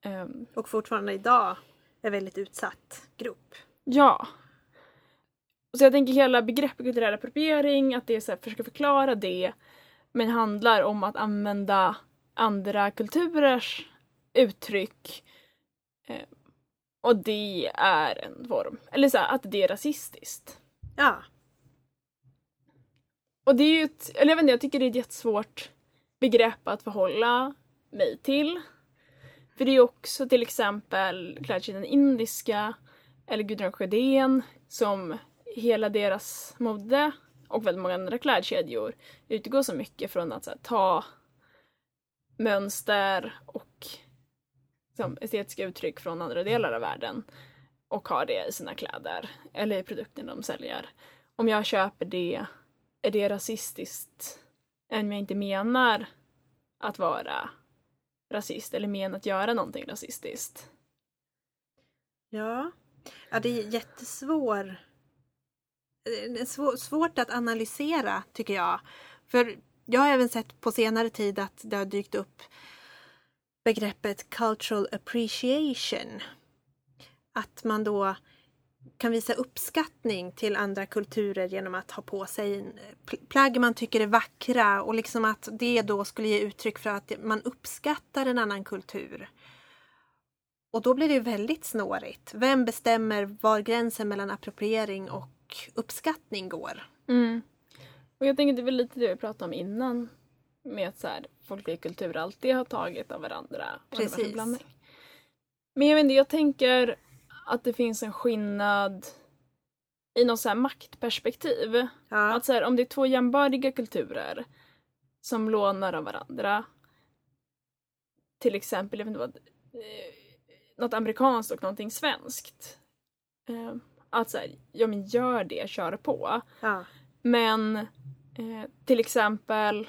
B: Um,
A: och fortfarande idag är väldigt utsatt grupp.
B: Ja. Så jag tänker hela begreppet kulturell appropriering, att det är så här, försöka förklara det, men handlar om att använda andra kulturers uttryck eh, och det är en form, eller så här, att det är rasistiskt.
A: Ja.
B: Och det är ju ett, eller jag vet inte, jag tycker det är ett jättesvårt begrepp att förhålla mig till. För det är också till exempel klädkedjan Indiska eller Gudrun Sjödén som hela deras mode och väldigt många andra klädkedjor utgår så mycket från att här, ta mönster och liksom, estetiska uttryck från andra delar av världen och ha det i sina kläder eller i produkterna de säljer. Om jag köper det, är det rasistiskt? även Om jag inte menar att vara rasist eller menar att göra någonting rasistiskt?
A: Ja, ja det är jättesvår eh, svårt att analysera tycker jag. För jag har även sett på senare tid att det har dykt upp begreppet cultural appreciation. Att man då kan visa uppskattning till andra kulturer genom att ha på sig plagg man tycker är vackra och liksom att det då skulle ge uttryck för att man uppskattar en annan kultur. Och då blir det väldigt snårigt. Vem bestämmer var gränsen mellan appropriering och uppskattning går?
B: Mm. Och jag tänker det är väl lite det vi pratade om innan med att så här, folklig kultur alltid har tagit av varandra.
A: Precis.
B: Men jag vet inte, jag tänker att det finns en skillnad i något så maktperspektiv.
A: Ja.
B: Att så här, om det är två jämbördiga kulturer som lånar av varandra. Till exempel, jag vet inte vad, eh, något amerikanskt och någonting svenskt. Eh, att så här, ja men gör det, kör på.
A: Ja.
B: Men eh, till exempel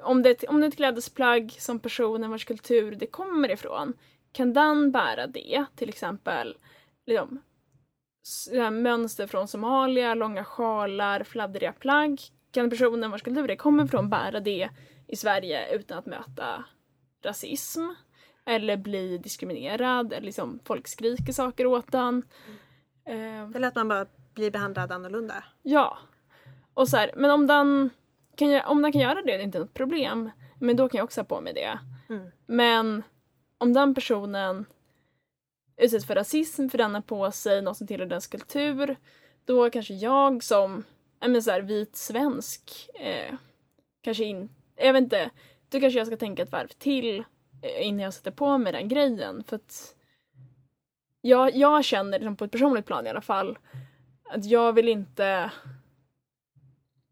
B: om det, om det är ett klädesplagg som personen vars kultur det kommer ifrån kan den bära det, till exempel liksom, mönster från Somalia, långa sjalar, fladdriga plagg. Kan personen vars kultur det kommer ifrån bära det i Sverige utan att möta rasism? Eller bli diskriminerad, eller liksom folk skriker saker åt den.
A: Mm. Eller att man bara blir behandlad annorlunda.
B: Ja. Och så här, men om den, kan om den kan göra det, det är inte något problem. Men då kan jag också ha på mig det.
A: Mm.
B: Men om den personen utsätts för rasism för den har på sig något som tillhör dens kultur, då kanske jag som men så här, vit svensk eh, kanske inte, jag vet inte, då kanske jag ska tänka ett varv till eh, innan jag sätter på mig den grejen. För att jag, jag känner liksom på ett personligt plan i alla fall att jag vill inte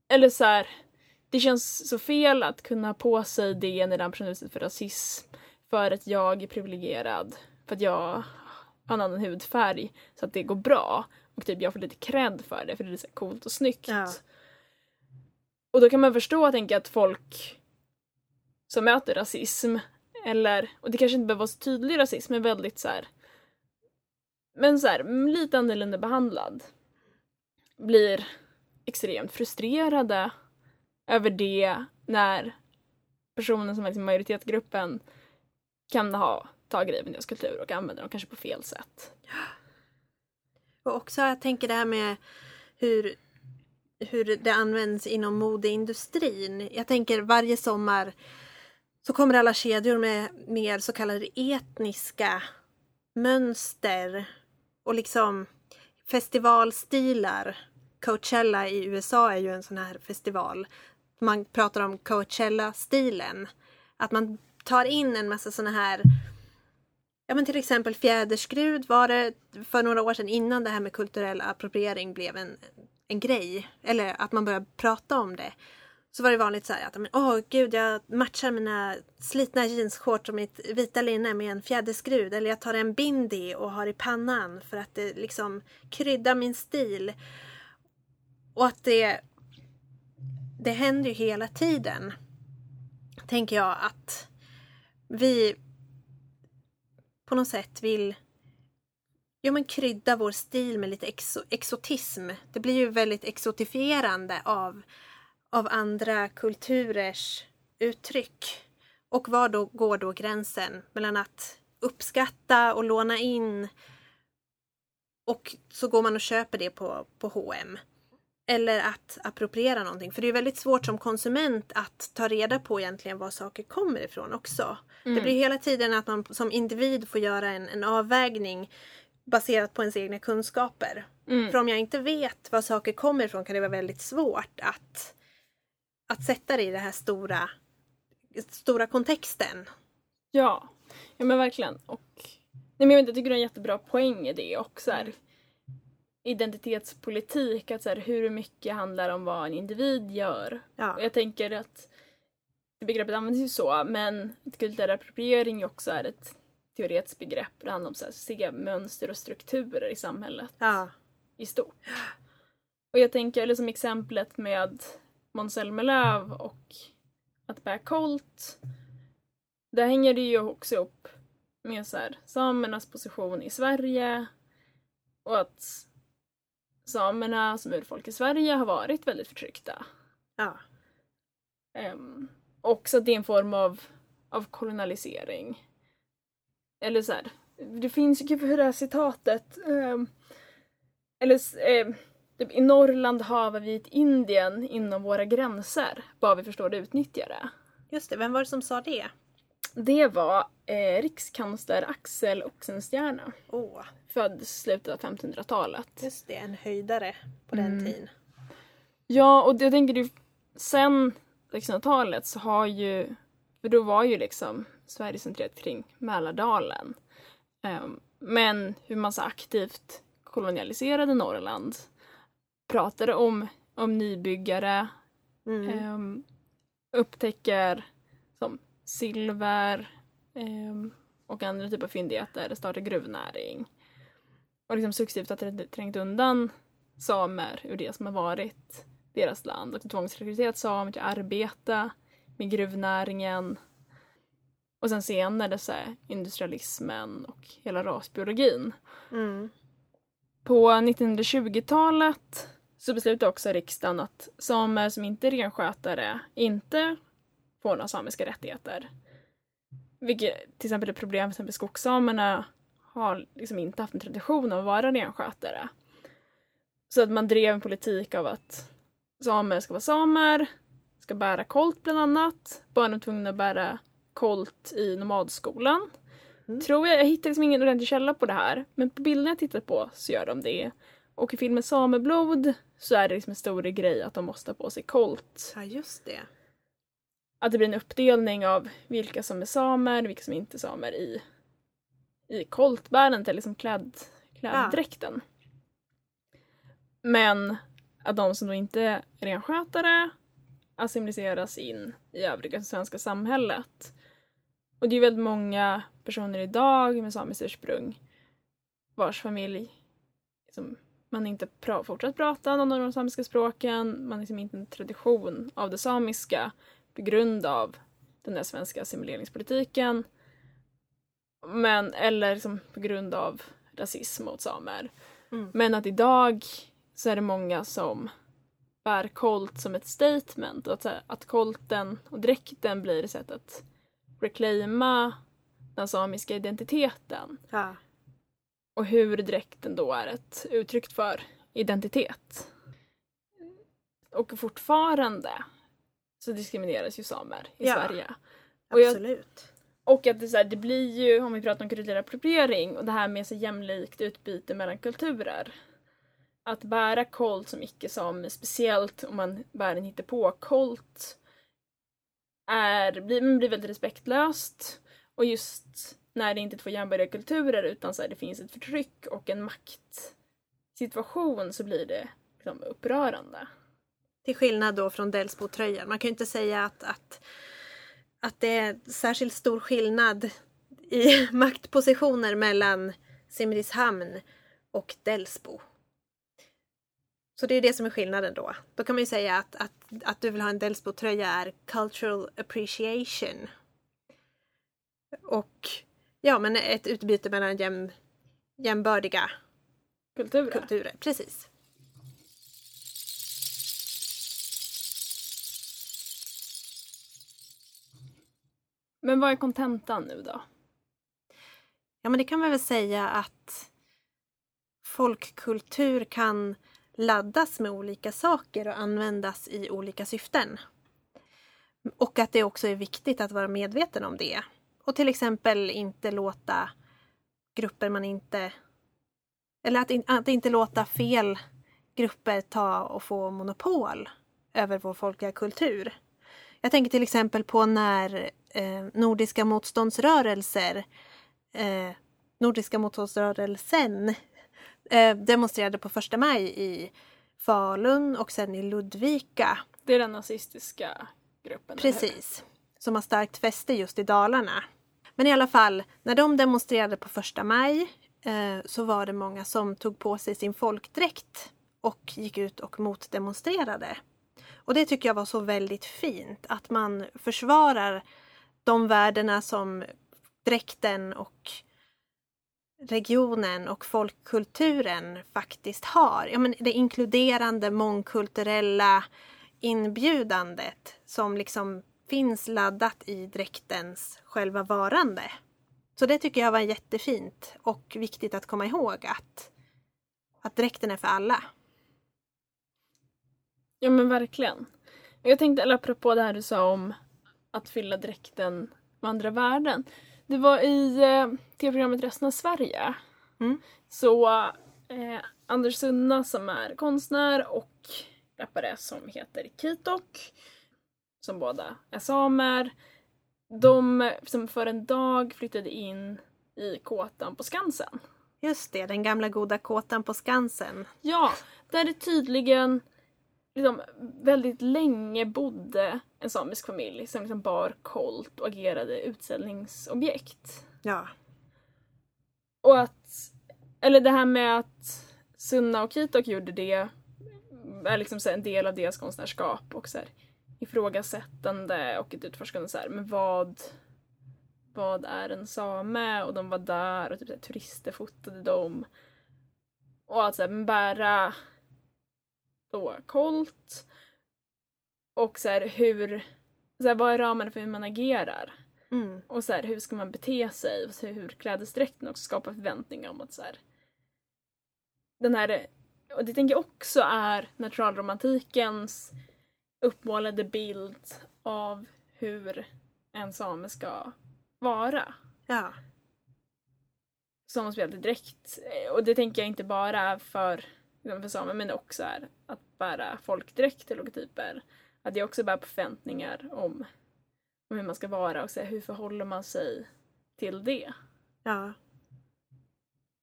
B: eller så här, det känns så fel att kunna ha på sig det när den personen utsätts för rasism för att jag är privilegierad, för att jag har en annan hudfärg så att det går bra. Och typ jag får lite cred för det för det är så coolt och snyggt.
A: Ja.
B: Och då kan man förstå, tänka att folk som möter rasism, eller, och det kanske inte behöver vara så tydlig rasism, men väldigt så här, men så här, lite annorlunda behandlad, blir extremt frustrerade över det när personen som är liksom majoritetsgruppen kan ha tagit med deras kultur och använder dem kanske på fel sätt.
A: Och också jag tänker det här med hur, hur det används inom modeindustrin. Jag tänker varje sommar så kommer alla kedjor med mer så kallade etniska mönster och liksom festivalstilar. Coachella i USA är ju en sån här festival. Man pratar om Coachella-stilen. Att man tar in en massa såna här Ja men till exempel fjäderskrud var det för några år sedan innan det här med kulturell appropriering blev en, en grej. Eller att man började prata om det. så var det vanligt så här att åh åh gud jag matchar mina slitna jeansshorts och mitt vita linne med en fjäderskrud eller jag tar en bindi och har i pannan för att det liksom kryddar min stil. Och att det det händer ju hela tiden. Tänker jag att vi på något sätt vill ja, men krydda vår stil med lite exo exotism. Det blir ju väldigt exotifierande av, av andra kulturers uttryck. Och var då går då gränsen mellan att uppskatta och låna in och så går man och köper det på, på H&M eller att appropriera någonting. För det är väldigt svårt som konsument att ta reda på egentligen var saker kommer ifrån också. Mm. Det blir hela tiden att man som individ får göra en, en avvägning baserat på ens egna kunskaper. Mm. För om jag inte vet var saker kommer ifrån kan det vara väldigt svårt att, att sätta det i den här stora, stora kontexten.
B: Ja, ja men verkligen. Och, nej, men jag, tycker du har en jättebra poäng i det också. Här identitetspolitik, att så här, hur mycket handlar om vad en individ gör. Ja. Och jag tänker att begreppet används ju så, men kulturell appropriering också är ett teoretiskt begrepp. Det handlar om att se mönster och strukturer i samhället ja. i stort. Och jag tänker, eller som exemplet med Måns Zelmerlöw och att bära kolt. Där hänger det ju också upp med så här, samernas position i Sverige och att samerna som urfolk i Sverige har varit väldigt förtryckta. Ja. Um, också det är en form av, av kolonialisering. Eller så här, det finns, gud hur det här citatet? Um, eller um, i Norrland har vi ett Indien inom våra gränser, bara vi förstår det det.
A: Just det, vem var det som sa det?
B: Det var eh, rikskansler Axel Oxenstierna.
A: Oh.
B: Född slutet av 1500-talet.
A: Just det, en höjdare på den mm. tiden.
B: Ja, och jag tänker ju sen 1600-talet så har ju, för då var ju liksom Sverige centrerat kring Mälardalen. Um, men hur man så aktivt kolonialiserade Norrland. Pratade om, om nybyggare. Mm. Um, upptäcker som silver um, och andra typer av fyndigheter, startar gruvnäring. Och liksom successivt har trängt undan samer ur det som har varit deras land och tvångsrekryterat samer till att arbeta med gruvnäringen. Och sen senare så här, industrialismen och hela rasbiologin. Mm. På 1920-talet så beslutade också riksdagen att samer som inte är renskötare inte får några samiska rättigheter. Vilket till exempel är problem för exempel skogssamerna har liksom inte haft en tradition av att vara renskötare. Så att man drev en politik av att samer ska vara samer, ska bära kolt bland annat. Barnen är tvungna att bära kolt i nomadskolan. Mm. Tror jag, jag hittar liksom ingen ordentlig källa på det här, men på bilderna jag tittat på så gör de det. Och i filmen Sameblod så är det liksom en stor grej att de måste ha på sig kolt.
A: Ja, just det.
B: Att det blir en uppdelning av vilka som är samer, vilka som inte är samer i i koltbärandet eller liksom kläd, kläddräkten. Ja. Men att de som då inte är renskötare assimiliseras in i övriga svenska samhället. Och det är väldigt många personer idag med samiskt ursprung vars familj liksom, man inte pra fortsatt prata någon av de samiska språken, man har liksom inte en tradition av det samiska på grund av den där svenska assimileringspolitiken men, eller liksom på grund av rasism mot samer. Mm. Men att idag så är det många som bär kolt som ett statement. Att, att kolten och dräkten blir ett sätt att reclaima den samiska identiteten. Ja. Och hur dräkten då är ett uttryck för identitet. Och fortfarande så diskrimineras ju samer i ja, Sverige.
A: Och absolut.
B: Och att det, så här, det blir ju, om vi pratar om kulturell appropriering och det här med så jämlikt utbyte mellan kulturer. Att bära kolt som icke-same, speciellt om man bär en hittepå-kolt, är, blir, blir väldigt respektlöst. Och just när det inte är två jämbördiga kulturer utan så här, det finns ett förtryck och en maktsituation så blir det liksom, upprörande.
A: Till skillnad då från Delsbo-tröjan. Man kan ju inte säga att, att, att det är särskilt stor skillnad i maktpositioner mellan Simrishamn och Delsbo. Så det är det som är skillnaden då. Då kan man ju säga att, att, att du vill ha en Delsbo-tröja är cultural appreciation. Och ja, men ett utbyte mellan jäm, jämbördiga
B: Kulturer.
A: kulturer. Precis.
B: Men vad är kontentan nu då?
A: Ja, men det kan man väl säga att folkkultur kan laddas med olika saker och användas i olika syften. Och att det också är viktigt att vara medveten om det. Och till exempel inte låta grupper man inte... Eller att, in, att inte låta fel grupper ta och få monopol över vår folkliga kultur. Jag tänker till exempel på när eh, nordiska motståndsrörelser eh, Nordiska motståndsrörelsen eh, demonstrerade på första maj i Falun och sen i Ludvika.
B: Det är den nazistiska gruppen.
A: Precis. Som har starkt fäste just i Dalarna. Men i alla fall, när de demonstrerade på första maj eh, så var det många som tog på sig sin folkdräkt och gick ut och motdemonstrerade. Och det tycker jag var så väldigt fint, att man försvarar de värdena som dräkten och regionen och folkkulturen faktiskt har. Ja, men det inkluderande, mångkulturella inbjudandet som liksom finns laddat i dräktens själva varande. Så det tycker jag var jättefint och viktigt att komma ihåg att, att dräkten är för alla.
B: Ja men verkligen. Jag tänkte, eller apropå det här du sa om att fylla dräkten med andra värden. Det var i eh, tv-programmet Resten av Sverige.
A: Mm.
B: Så eh, Anders Sunna som är konstnär och rappare som heter Kitok. Som båda är samer. De som för en dag flyttade in i kåtan på Skansen.
A: Just det, den gamla goda kåtan på Skansen.
B: Ja, där det tydligen liksom, väldigt länge bodde en samisk familj som liksom bar kolt och agerade utställningsobjekt.
A: Ja,
B: Och att, eller det här med att Sunna och Kitok gjorde det är liksom så en del av deras konstnärskap och så här ifrågasättande och ett utforskande så här, men vad vad är en same? Och de var där och typ så här, turister fotade dem. Och att så här, bära då kolt. Och så här, hur, så här, vad är ramen för hur man agerar?
A: mm.
B: Och så här, hur ska man bete sig? Och så hur klädesdräkten också skapar förväntningar om att så här, den här, och det tänker jag också är naturalromantikens uppmålade bild av hur en same ska vara.
A: ja,
B: Som spelar direkt. Och det tänker jag inte bara för, för samer men också är att bära folkdräkt till logotyper. Att det också bär på förväntningar om, om hur man ska vara och så här, hur förhåller man sig till det.
A: ja.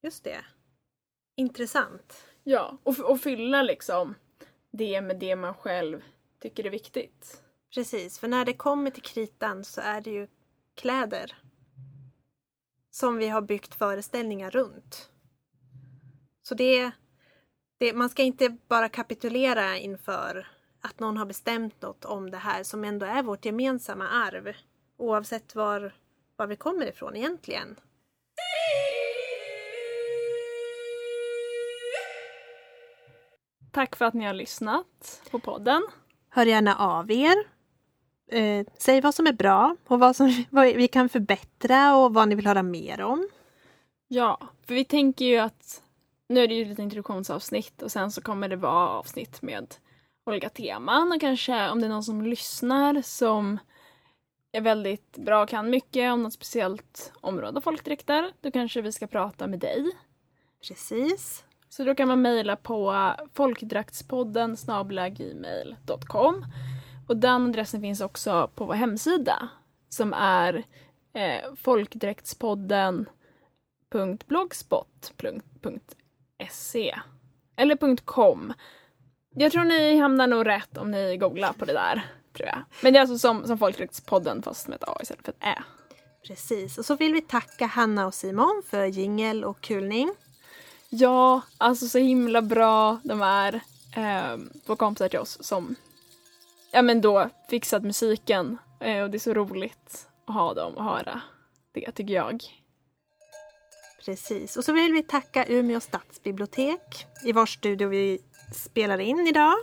A: Just det. Intressant.
B: Ja, och, och fylla liksom det med det man själv tycker är viktigt.
A: Precis, för när det kommer till kritan så är det ju kläder som vi har byggt föreställningar runt. Så det, det, man ska inte bara kapitulera inför att någon har bestämt något om det här som ändå är vårt gemensamma arv. Oavsett var, var vi kommer ifrån egentligen.
B: Tack för att ni har lyssnat på podden.
A: Hör gärna av er. Eh, säg vad som är bra och vad, som, vad vi kan förbättra och vad ni vill höra mer om.
B: Ja, för vi tänker ju att nu är det ju lite introduktionsavsnitt och sen så kommer det vara avsnitt med olika teman och kanske om det är någon som lyssnar som är väldigt bra och kan mycket om något speciellt område av folkdräkter, då kanske vi ska prata med dig.
A: Precis.
B: Så då kan man mejla på folkdraktspodden gmail.com och den adressen finns också på vår hemsida som är eh, folkdräktspodden.blogspot.se eller .com. Jag tror ni hamnar nog rätt om ni googlar på det där. Tror jag. Men det är alltså som, som Folkrättspodden fast med ett A istället för ett Ä.
A: Precis. Och så vill vi tacka Hanna och Simon för jingel och kulning.
B: Ja, alltså så himla bra de är. Eh, två kompisar till oss som ja men då fixat musiken. Eh, och det är så roligt att ha dem och höra det tycker jag.
A: Precis. Och så vill vi tacka Umeå stadsbibliotek i vars studio vi spelar in idag.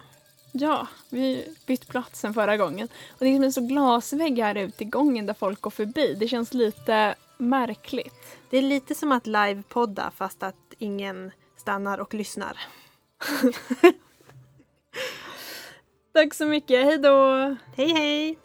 B: Ja, vi bytt plats sen förra gången. Och det är som en så glasvägg här ute i gången där folk går förbi. Det känns lite märkligt.
A: Det är lite som att livepodda fast att ingen stannar och lyssnar.
B: Tack så mycket, hej då!
A: Hej hej!